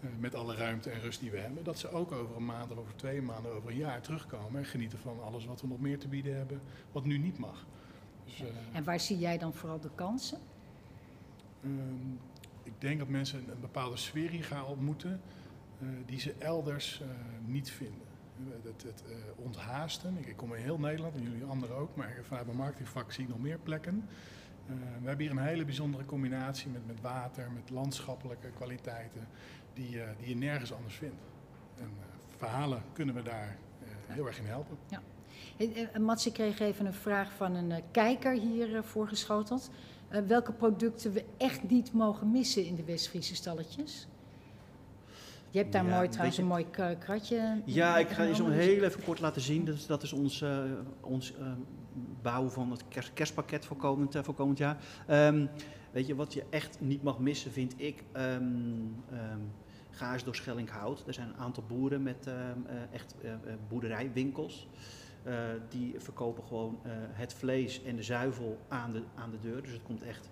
eh, met alle ruimte en rust die we hebben, dat ze ook over een maand of over twee maanden, over een jaar terugkomen en genieten van alles wat we nog meer te bieden hebben, wat nu niet mag. Dus, eh, En waar zie jij dan vooral de kansen? Ehm, ik denk dat mensen een, een bepaalde sfeer hier gaan ontmoeten eh, die ze elders eh, niet vinden. Eh, Het, het eh, onthaasten. Ik, kom in heel Nederland en jullie anderen ook, maar vanuit mijn marketingvak zie ik nog meer plekken. Eh, we hebben hier een hele bijzondere combinatie met, met water, met landschappelijke kwaliteiten, die, die je nergens anders vindt. En verhalen kunnen we daar heel erg in helpen. Ja. Mats, ik kreeg even een vraag van een kijker hier voorgeschoteld. Welke producten we echt niet mogen missen in de West-Friese stalletjes? Je hebt daar Ja, mooi trouwens een mooi kratje. Ja, ik ga je zo heel even kort laten zien. Dat is, dat is ons, eh, ons eh, bouw van het kers- kerstpakket voor komend, eh, voor komend jaar. Ehm, weet je, wat je echt niet mag missen, vind ik. ga eens door Schellinghout. Er zijn een aantal boeren met echt boerderijwinkels. Die verkopen gewoon het vlees en de zuivel aan de, aan de deur. Dus het komt echt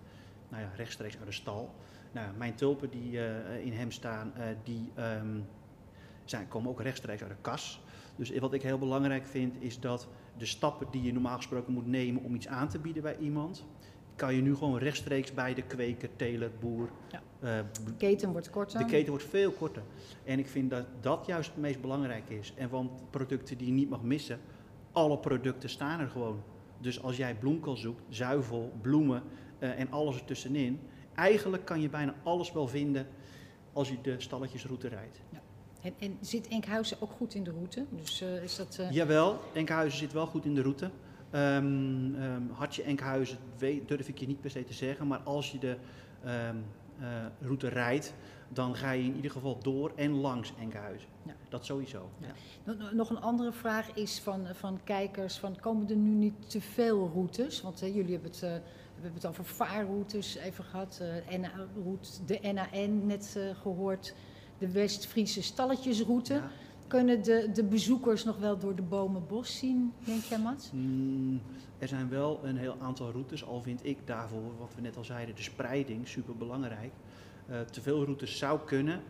nou ja, rechtstreeks uit de stal. Nou, mijn tulpen die eh, in hem staan, eh, die ehm, zijn, komen ook rechtstreeks uit de kas. Dus wat ik heel belangrijk vind, is dat de stappen die je normaal gesproken moet nemen om iets aan te bieden bij iemand, kan je nu gewoon rechtstreeks bij de kweker, teler, boer. Ja. eh, De keten wordt korter. de keten wordt veel korter. En ik vind dat dat juist het meest belangrijk is. En want producten die je niet mag missen, alle producten staan er gewoon. Dus als jij bloemkool zoekt, zuivel, bloemen en alles ertussenin, eigenlijk kan je bijna alles wel vinden als je de stalletjesroute rijdt. En, en zit Enkhuizen ook goed in de route? Dus eh, is dat... eh, Jawel, Enkhuizen zit wel goed in de route. Ehm ehm, Hartje Enkhuizen weet, durf ik je niet per se te zeggen, maar als je de ehm, eh, route rijdt, dan ga je in ieder geval door en langs Enkhuizen. Ja. Dat sowieso. Ja. Nog- Nog een andere vraag is van, van kijkers, van, komen er nu niet te veel routes? Want jullie hebben het, we hebben het over vaarroutes even gehad, eh NA-route, de NAN net eh, gehoord, de West-Friese stalletjesroute. Ja. Kunnen de, de bezoekers nog wel door de bomenbos zien, denk jij Mats? Mm, er zijn wel een heel aantal routes, al vind ik daarvoor, wat we net al zeiden, de spreiding super belangrijk. Eh, te veel routes zou kunnen,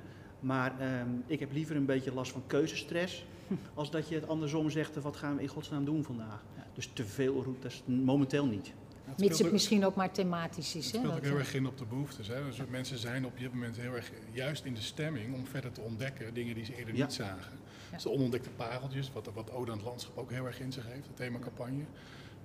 maar ehm, ik heb liever een beetje last van keuzestress, als dat je het andersom zegt, wat gaan we in godsnaam doen vandaag. Dus te veel routes, momenteel niet. Het Mits het ook- misschien ook maar thematisch is. Het Hè? speelt ook heel erg in op de behoeftes. Hè? Dus mensen zijn op dit moment heel erg juist in de stemming om verder te ontdekken dingen die ze eerder Ja. niet zagen. Ja. Dus de onontdekte pareltjes, wat, wat Ode aan het Landschap ook heel erg in zich heeft, het themacampagne.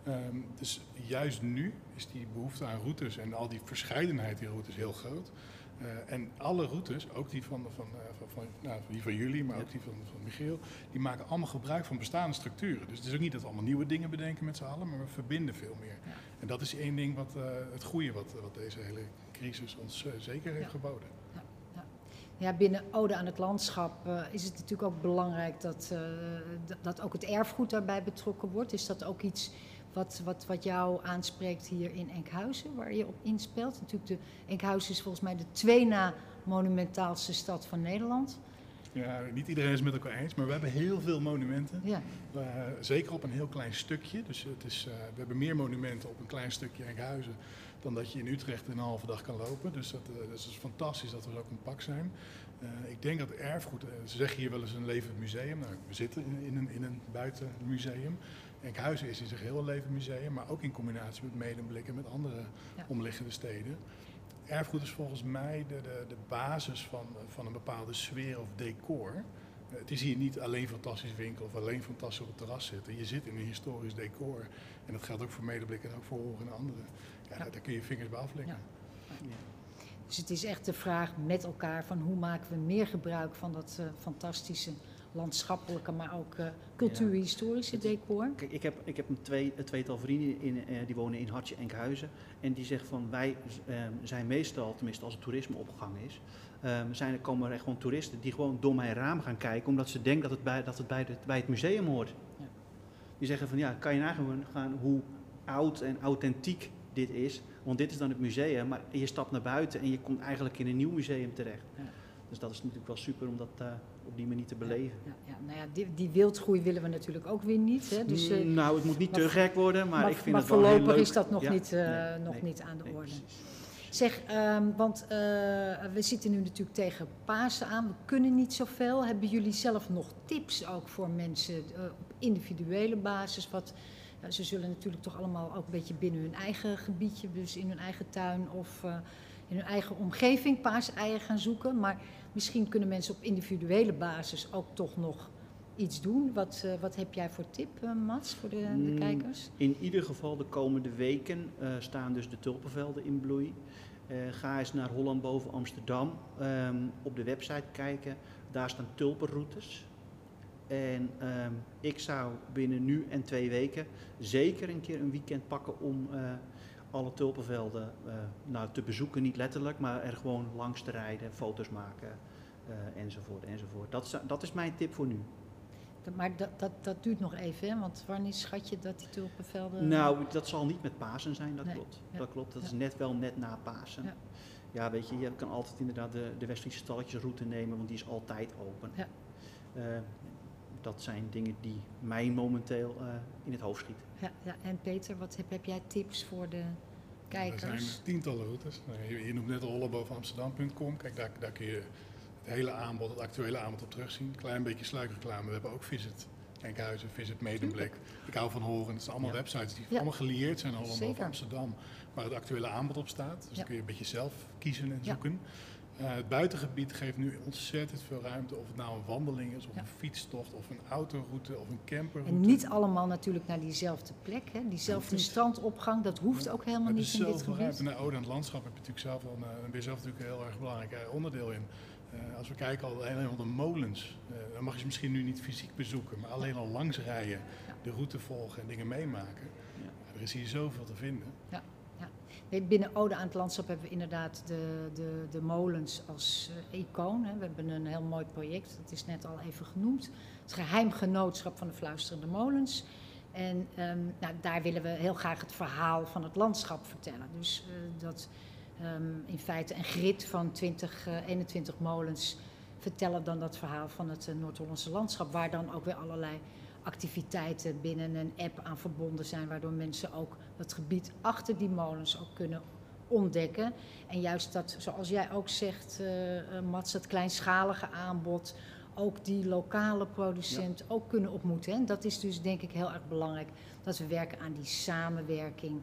Ehm, dus juist nu is die behoefte aan routes en al die verscheidenheid in routes heel groot. Eh, en alle routes, ook die van, van, eh, van, van, nou, die van jullie, maar ook die van, van Michiel, die maken allemaal gebruik van bestaande structuren. Dus het is ook niet dat we allemaal nieuwe dingen bedenken met z'n allen, maar we verbinden veel meer. En dat is één ding wat eh, het goede wat, wat deze hele crisis ons eh, zeker heeft Ja. geboden. Ja, binnen Ode aan het Landschap eh, is het natuurlijk ook belangrijk dat, dat ook het erfgoed daarbij betrokken wordt. Is dat ook iets wat, wat, wat jou aanspreekt hier in Enkhuizen, waar je op inspeelt? Natuurlijk, de, Enkhuizen is volgens mij de twee na monumentaalste stad van Nederland. Ja, niet iedereen is het met elkaar eens, maar we hebben heel veel monumenten. Ja. Eh, zeker op een heel klein stukje. Dus het is, eh, we hebben meer monumenten op een klein stukje Enkhuizen dan dat je in Utrecht in een halve dag kan lopen. Dus dat, eh, dat is fantastisch dat we zo compact zijn. Ik denk dat erfgoed, ze zeggen hier wel eens een levend museum. Nou, we zitten in, in een, in een buitenmuseum. Enkhuizen is in zich heel een levend museum, maar ook in combinatie met Medemblik en met andere Ja. omliggende steden. Erfgoed is volgens mij de, de, de basis van, van een bepaalde sfeer of decor. Het is hier niet alleen fantastisch winkel of alleen fantastisch op het terras zitten. Je zit in een historisch decor. En dat geldt ook voor Medeblik en ook voor Horen en anderen. Ja, Daar, daar kun je je vingers bij aflikken. Dus het is echt de vraag met elkaar van hoe maken we meer gebruik van dat eh, fantastische landschappelijke, maar ook eh cultuurhistorische decor. Kijk, ik heb, ik heb een, twee, een tweetal vrienden in, eh, die wonen in Hartje Enkhuizen. En die zeggen van wij eh, zijn meestal, tenminste als het toerisme op gang is, eh, zijn, er komen er echt gewoon toeristen die gewoon door mijn raam gaan kijken omdat ze denken dat het bij, dat het, bij, de, bij het museum hoort. Ja. Die zeggen van ja, kan je nagaan gaan hoe oud en authentiek dit is. Want dit is dan het museum, maar je stapt naar buiten en je komt eigenlijk in een nieuw museum terecht. Ja. Dus dat is natuurlijk wel super om dat eh, op die manier te beleven. Ja, ja, nou ja, die, die wildgroei willen we natuurlijk ook weer niet. Hè? Dus, eh, Mm, nou, het moet niet maar- te gek worden, maar, ik vind maar het wel heel voorlopig leuk. is dat nog, Ja, niet, eh, nee, nog nee, niet aan de nee, orde. Zeg, ehm, want eh, we zitten nu natuurlijk tegen Pasen aan. We kunnen niet zoveel. Hebben jullie zelf nog tips ook voor mensen eh, op individuele basis? Wat, ze zullen natuurlijk toch allemaal ook een beetje binnen hun eigen gebiedje, dus in hun eigen tuin of eh, in hun eigen omgeving paaseieren gaan zoeken. Maar misschien kunnen mensen op individuele basis ook toch nog iets doen. Wat, eh, wat heb jij voor tip, eh, Mats, voor de, de Mm, kijkers? In ieder geval de komende weken eh, staan dus de tulpenvelden in bloei. Ga eens naar Holland boven Amsterdam. Ehm, op de website kijken. Daar staan tulpenroutes. En ehm, ik zou binnen nu en twee weken zeker een keer een weekend pakken om alle tulpenvelden eh, nou, te bezoeken. Niet letterlijk, maar er gewoon langs te rijden, foto's maken eh, enzovoort. enzovoort. Dat, is, dat is mijn tip voor nu. Maar dat, dat, dat duurt nog even, hè? want wanneer schat je dat die tulpenvelden... Nou, dat zal niet met Pasen zijn, dat Nee, klopt. ja, Dat klopt, dat is net wel net na Pasen. Ja. Ja, weet je, je kan altijd inderdaad de, de West-Friese stalletjesroute nemen, want die is altijd open. Ja. Eh, dat zijn dingen die mij momenteel eh, in het hoofd schieten. Ja, ja, en Peter, wat heb, heb jij tips voor de Er kijkers? zijn tientallen routes. Nou, Je, noemt net al hollebovenamsterdam.com. Kijk, daar, daar kun je het hele aanbod, het actuele aanbod op terugzien. Klein beetje sluikreclame. We hebben ook Visit Enkhuizen, Visit Medemblik. Ik hou van horen. Het zijn allemaal websites die Ja. allemaal gelieerd zijn allemaal Zeker. over Amsterdam. Waar het actuele aanbod op staat. Dus Ja. dan kun je een beetje zelf kiezen en Ja. zoeken. Eh, het buitengebied geeft nu ontzettend veel ruimte. Of het nou een wandeling is, of Ja. een fietstocht, of een autoroute, of een camperroute. En niet allemaal natuurlijk naar diezelfde plek. Hè? Diezelfde strandopgang, dat hoeft ook helemaal niet in dit zoveel gebied. ruimte. Naar Ode aan het landschap heb je natuurlijk zelf wel, een, ben je zelf natuurlijk een heel erg belangrijk eh, onderdeel in. Eh, als we kijken al alleen al de molens, eh, dan mag je ze misschien nu niet fysiek bezoeken, maar alleen al langs rijden, de route volgen en dingen meemaken. Ja, er is hier zoveel te vinden. Ja, Binnen Ode aan het Landschap hebben we inderdaad de, de, de molens als eh, icoon. Hè. We hebben een heel mooi project, dat is net al even genoemd. Het geheimgenootschap van de Fluisterende Molens. En ehm, nou, daar willen we heel graag het verhaal van het landschap vertellen. Dus eh, dat ehm, in feite een grid van 20, eh, 21 molens vertellen dan dat verhaal van het eh, Noord-Hollandse landschap. Waar dan ook weer allerlei activiteiten binnen een app aan verbonden zijn. Waardoor mensen ook het gebied achter die molens ook kunnen ontdekken. En juist dat, zoals jij ook zegt, eh, Mats, het kleinschalige aanbod, ook die lokale producent ook kunnen ontmoeten. En dat is dus denk ik heel erg belangrijk, dat we werken aan die samenwerking.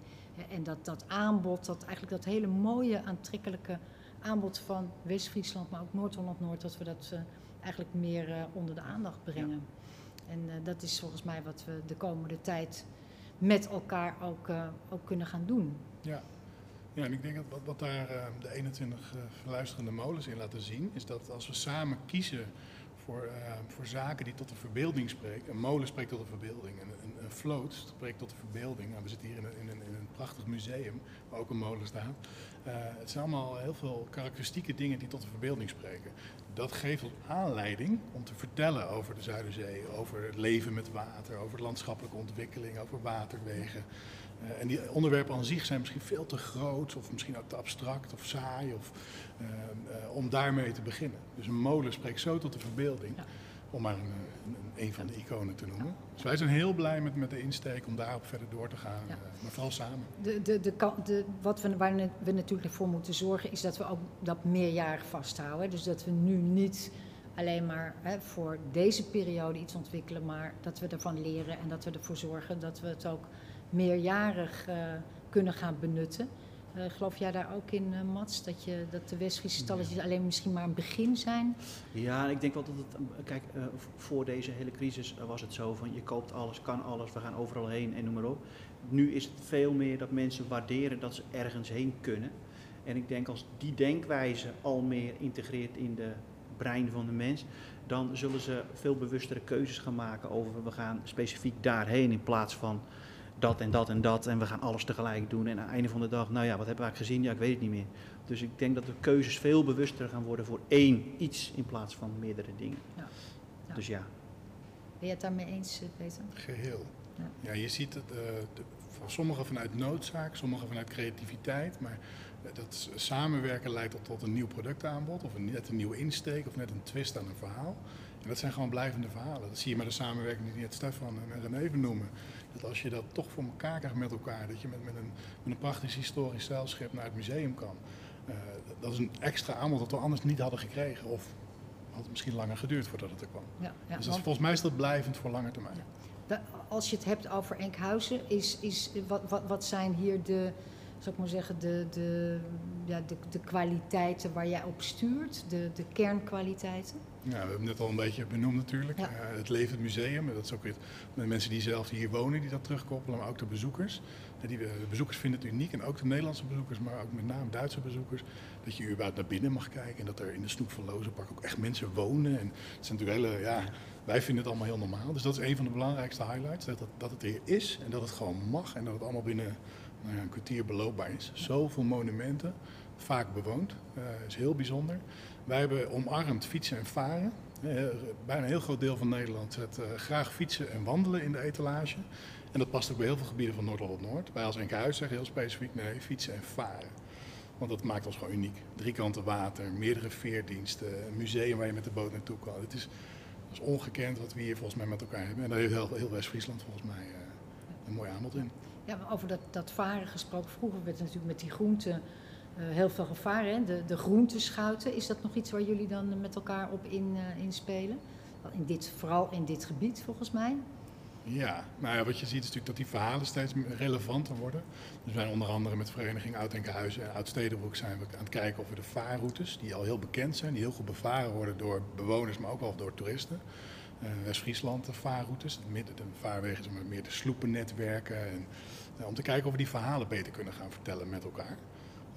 En dat dat aanbod, dat eigenlijk dat hele mooie, aantrekkelijke aanbod van West-Friesland, maar ook Noord-Holland-Noord, dat we dat eh, eigenlijk meer onder de aandacht brengen. En eh, dat is volgens mij wat we de komende tijd met elkaar ook, eh, ook kunnen gaan doen. Ja. Ja, en ik denk dat wat, daar eh, de 21 eh, verluisterende molens in laten zien, is dat als we samen kiezen voor, voor zaken die tot de verbeelding spreken. Een molen spreekt tot de verbeelding, een, een, een vloot spreekt tot de verbeelding. We zitten hier in een, in, een, in een prachtig museum waar ook een molen staat. Eh, het zijn allemaal heel veel karakteristieke dingen die tot de verbeelding spreken. Dat geeft ons aanleiding om te vertellen over de Zuiderzee, over het leven met water, over landschappelijke ontwikkeling, over waterwegen. Eh, en die onderwerpen aan zich zijn misschien veel te groot, of misschien ook te abstract of saai, of, eh, om daarmee te beginnen. Dus een molen spreekt zo tot de verbeelding, om maar een, een, een van de iconen te noemen. Dus wij zijn heel blij met, met de insteek om daarop verder door te gaan, eh, maar vooral samen. De, de, de, wat we, waar we natuurlijk voor moeten zorgen, is dat we ook dat meerjarig vasthouden. Dus dat we nu niet alleen maar hè, voor deze periode iets ontwikkelen, maar dat we ervan leren en dat we ervoor zorgen dat we het ook meerjarig eh, kunnen gaan benutten. Eh, geloof jij daar ook in, eh, Mats, dat, je, dat de West-Friese stalletjes alleen misschien maar een begin zijn? Ja, ik denk wel dat het. eh, Kijk, voor deze hele crisis was het zo van je koopt alles, kan alles, we gaan overal heen en noem maar op. Nu is het veel meer dat mensen waarderen dat ze ergens heen kunnen. En ik denk als die denkwijze al meer integreert in de brein van de mens, dan zullen ze veel bewustere keuzes gaan maken over we gaan specifiek daarheen in plaats van dat en dat en dat en we gaan alles tegelijk doen. En aan het einde van de dag, nou ja, wat hebben we eigenlijk gezien? Ja, ik weet het niet meer. Dus ik denk dat de keuzes veel bewuster gaan worden voor één iets in plaats van meerdere dingen. Ja. Ja. Dus ja. Ben je het daarmee eens, eh, Peter? Geheel. Ja. Ja, je ziet het, eh, de, van sommigen vanuit noodzaak, sommigen vanuit creativiteit, maar eh, dat samenwerken leidt tot, tot een nieuw productaanbod of een, net een nieuwe insteek of net een twist aan een verhaal. En dat zijn gewoon blijvende verhalen. Dat zie je met de samenwerking die net Stefan en René even noemen. Dat als je dat toch voor elkaar krijgt met elkaar, dat je met, met, een, met een prachtig historisch zeilschip naar het museum kan. eh, dat is een extra aanbod dat we anders niet hadden gekregen. Of had het misschien langer geduurd voordat het er kwam. Ja, ja, dus dat is, want- volgens mij is dat blijvend voor lange termijn. Da- Als je het hebt over Enkhuizen, is, is, wat, wat, wat zijn hier de, zou ik maar zeggen, de, de, ja, de, de kwaliteiten waar jij op stuurt, de, de kernkwaliteiten? Ja, we hebben het net al een beetje benoemd natuurlijk. Ja. Eh, het Levend Museum, dat is ook weer de mensen die zelf hier wonen, die dat terugkoppelen, maar ook de bezoekers. Eh, Die, de bezoekers vinden het uniek en ook de Nederlandse bezoekers, maar ook met name Duitse bezoekers. Dat je überhaupt naar binnen mag kijken en dat er in de Snoep van Lozenpark ook echt mensen wonen. En het is natuurlijk hele, ja, wij vinden het allemaal heel normaal. Dus dat is een van de belangrijkste highlights, dat, het- dat het er is en dat het gewoon mag en dat het allemaal binnen nou ja, een kwartier beloopbaar is. Zoveel monumenten, vaak bewoond, eh is heel bijzonder. Wij hebben omarmd fietsen en varen. Eh, bijna een heel groot deel van Nederland zet eh, graag fietsen en wandelen in de etalage. En dat past ook bij heel veel gebieden van Noord-Holland-Noord. Wij als Enkhuis zeggen heel specifiek nee, fietsen en varen. Want dat maakt ons gewoon uniek. Drie kanten water, meerdere veerdiensten, een museum waar je met de boot naartoe kan. Het is, dat is ongekend wat we hier volgens mij met elkaar hebben. En daar heeft heel, heel West-Friesland volgens mij eh, een mooi aanbod in. Ja, maar over dat, dat varen gesproken. Vroeger werd er natuurlijk met die groenten heel veel gevaren. Hè? De, de groenteschuiten, is dat nog iets waar jullie dan met elkaar op in, eh, inspelen? In dit, vooral in dit gebied volgens mij. Ja, nou ja, wat je ziet is natuurlijk dat die verhalen steeds relevanter worden. Dus we zijn onder andere met Vereniging Oud-Enkhuizen en Oud-Stedenbroek zijn we aan het kijken of we de vaarroutes, die al heel bekend zijn, die heel goed bevaren worden door bewoners, maar ook wel door toeristen. Uh, West-Friesland de vaarroutes, midden de vaarwegen maar meer de sloepennetwerken. En, om te kijken of we die verhalen beter kunnen gaan vertellen met elkaar.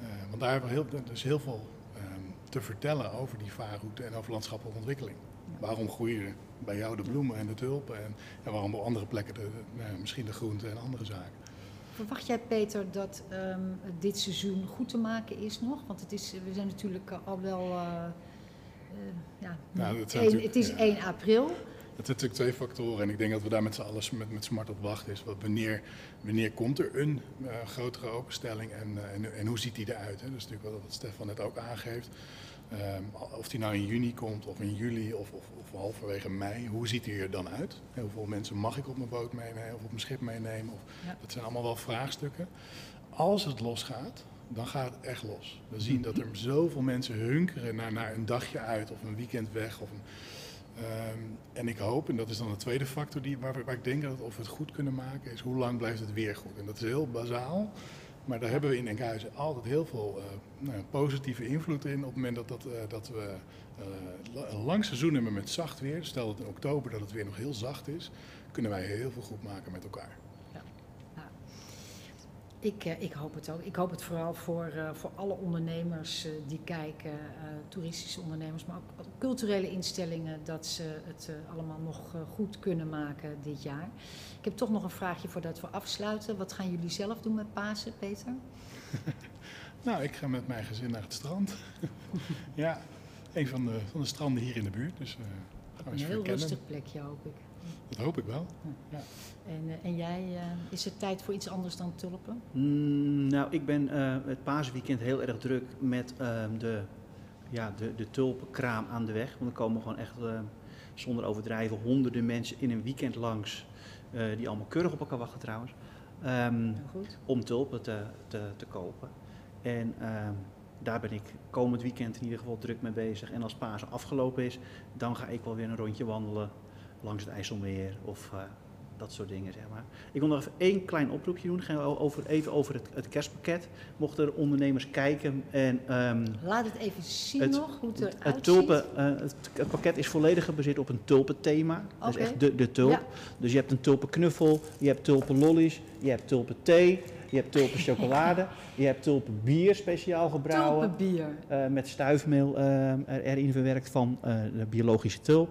Uh, want daar hebben we heel, dus heel veel ehm, te vertellen over die vaarroute en over landschappelijke ontwikkeling. Waarom groeien bij jou de bloemen en de tulpen en, en waarom op andere plekken de, nou, misschien de groenten en andere zaken. Verwacht jij, Peter, dat um, dit seizoen goed te maken is nog? Want het is, we zijn natuurlijk al wel. Uh, uh, ja, nou, het, het is ja. 1 april. Het zijn natuurlijk twee factoren en ik denk dat we daar met z'n allen met, met smart op wachten. Is wanneer, wanneer komt er een uh, grotere openstelling en, en, en, hoe ziet die eruit? Hè? Dat is natuurlijk wat Stefan net ook aangeeft. Um, of die nou in juni komt of in juli of, of, of halverwege mei, hoe ziet die er dan uit? Hoeveel mensen mag ik op mijn boot meenemen of op mijn schip meenemen? Of, ja. Dat zijn allemaal wel vraagstukken. Als het losgaat, dan gaat het echt los. We zien dat er zoveel mensen hunkeren naar, naar een dagje uit of een weekend weg. Of een, um, en ik hoop, en dat is dan de tweede factor die, waar, waar ik denk dat of we het goed kunnen maken, is hoe lang blijft het weer goed? En dat is heel bazaal. Maar daar hebben we in Enkhuizen altijd heel veel uh, nou, positieve invloed in. Op het moment dat, dat, uh, dat we uh, een lang seizoen hebben met zacht weer, stel dat in oktober dat het weer nog heel zacht is, kunnen wij heel veel goed maken met elkaar. Ja. Nou, ik, ik hoop het ook. Ik hoop het vooral voor, voor alle ondernemers die kijken, toeristische ondernemers, maar ook culturele instellingen, dat ze het allemaal nog goed kunnen maken dit jaar. Ik heb toch nog een vraagje voordat we afsluiten. Wat gaan jullie zelf doen met Pasen, Peter? nou, ik ga met mijn gezin naar het strand. ja, een van de, van de stranden hier in de buurt. Dus, uh, gaan we een heel rustig plekje, hoop ik. Dat hoop ik wel. Ja. En, uh, en jij, uh, is het tijd voor iets anders dan tulpen? Mm, nou, ik ben het paasweekend heel erg druk met de, ja, de, de tulpenkraam aan de weg. Want er komen gewoon echt, zonder overdrijven, honderden mensen in een weekend langs. Uh, die allemaal keurig op elkaar wachten trouwens. Um, om tulpen te, te, te, kopen. En um, daar ben ik komend weekend in ieder geval druk mee bezig. En als Pasen afgelopen is, dan ga ik wel weer een rondje wandelen langs het IJsselmeer of uh, dat soort dingen, zeg maar. Ik wil nog even één klein oproepje doen, gaan over, even over het, het kerstpakket. Mochten er ondernemers kijken en... Um, Laat het even zien het, nog, hoe het eruit het, tulpen, uh, het, het, pakket is volledig gebaseerd op een tulpenthema. Okay. Dat is echt de, de tulp. Ja. Dus je hebt een tulpenknuffel, je hebt tulpenlollies, je hebt tulpenthee... Je hebt tulpen chocolade, je hebt tulpen bier speciaal gebrouwen. Tulpenbier. Uh, met stuifmeel uh, er, erin verwerkt van de biologische tulp.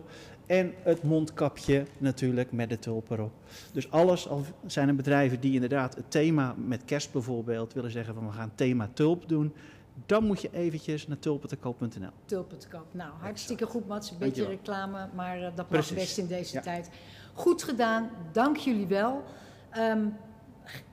En het mondkapje natuurlijk met de tulp erop. Dus alles, al zijn er bedrijven die inderdaad het thema met kerst bijvoorbeeld willen zeggen van we gaan thema tulp doen. Dan moet je eventjes naar tulpentekoop.nl. Tulpentekoop. Nou, hartstikke goed Mats. Een beetje reclame, maar uh, dat mag best in deze ja. tijd. Goed gedaan. Dank jullie wel. Um,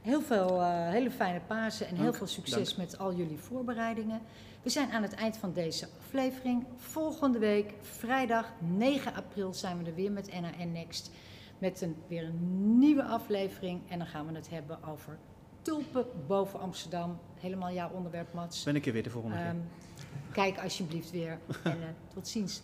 heel veel uh, hele fijne Pasen en heel veel succes Dank. met al jullie voorbereidingen. We zijn aan het eind van deze aflevering. Volgende week, vrijdag 9 april, zijn we er weer met NAN Next. Met een, weer een nieuwe aflevering. En dan gaan we het hebben over tulpen boven Amsterdam. Helemaal jouw onderwerp, Mats. Ben ik er weer de volgende keer. Um, kijk alsjeblieft weer. en uh, tot ziens.